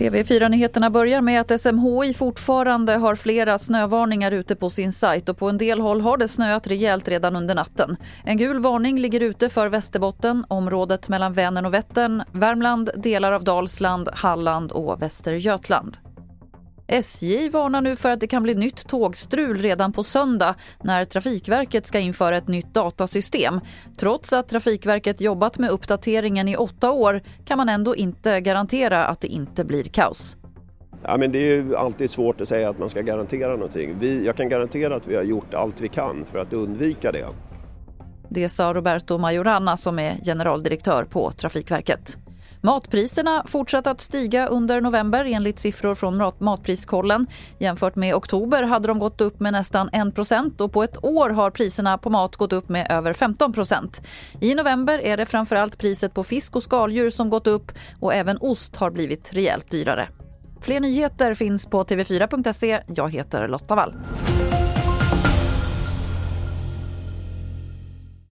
TV4-nyheterna börjar med att SMHI fortfarande har flera snövarningar ute på sin sajt och på en del håll har det snöat rejält redan under natten. En gul varning ligger ute för Västerbotten, området mellan Vänern och Vättern, Värmland, delar av Dalsland, Halland och Västergötland. SJ varnar nu för att det kan bli nytt tågstrul redan på söndag när Trafikverket ska införa ett nytt datasystem. Trots att Trafikverket jobbat med uppdateringen i åtta år kan man ändå inte garantera att det inte blir kaos. Ja, men det är alltid svårt att säga att man ska garantera någonting. Vi, jag kan garantera att vi har gjort allt vi kan för att undvika det. Det sa Roberto Majorana som är generaldirektör på Trafikverket. Matpriserna fortsatte att stiga under november enligt siffror från Matpriskollen. Jämfört med oktober hade de gått upp med nästan 1 och på ett år har priserna på mat gått upp med över 15% I november är det framförallt priset på fisk och skaldjur som gått upp och även ost har blivit rejält dyrare. Fler nyheter finns på tv4.se. Jag heter Lotta Wall.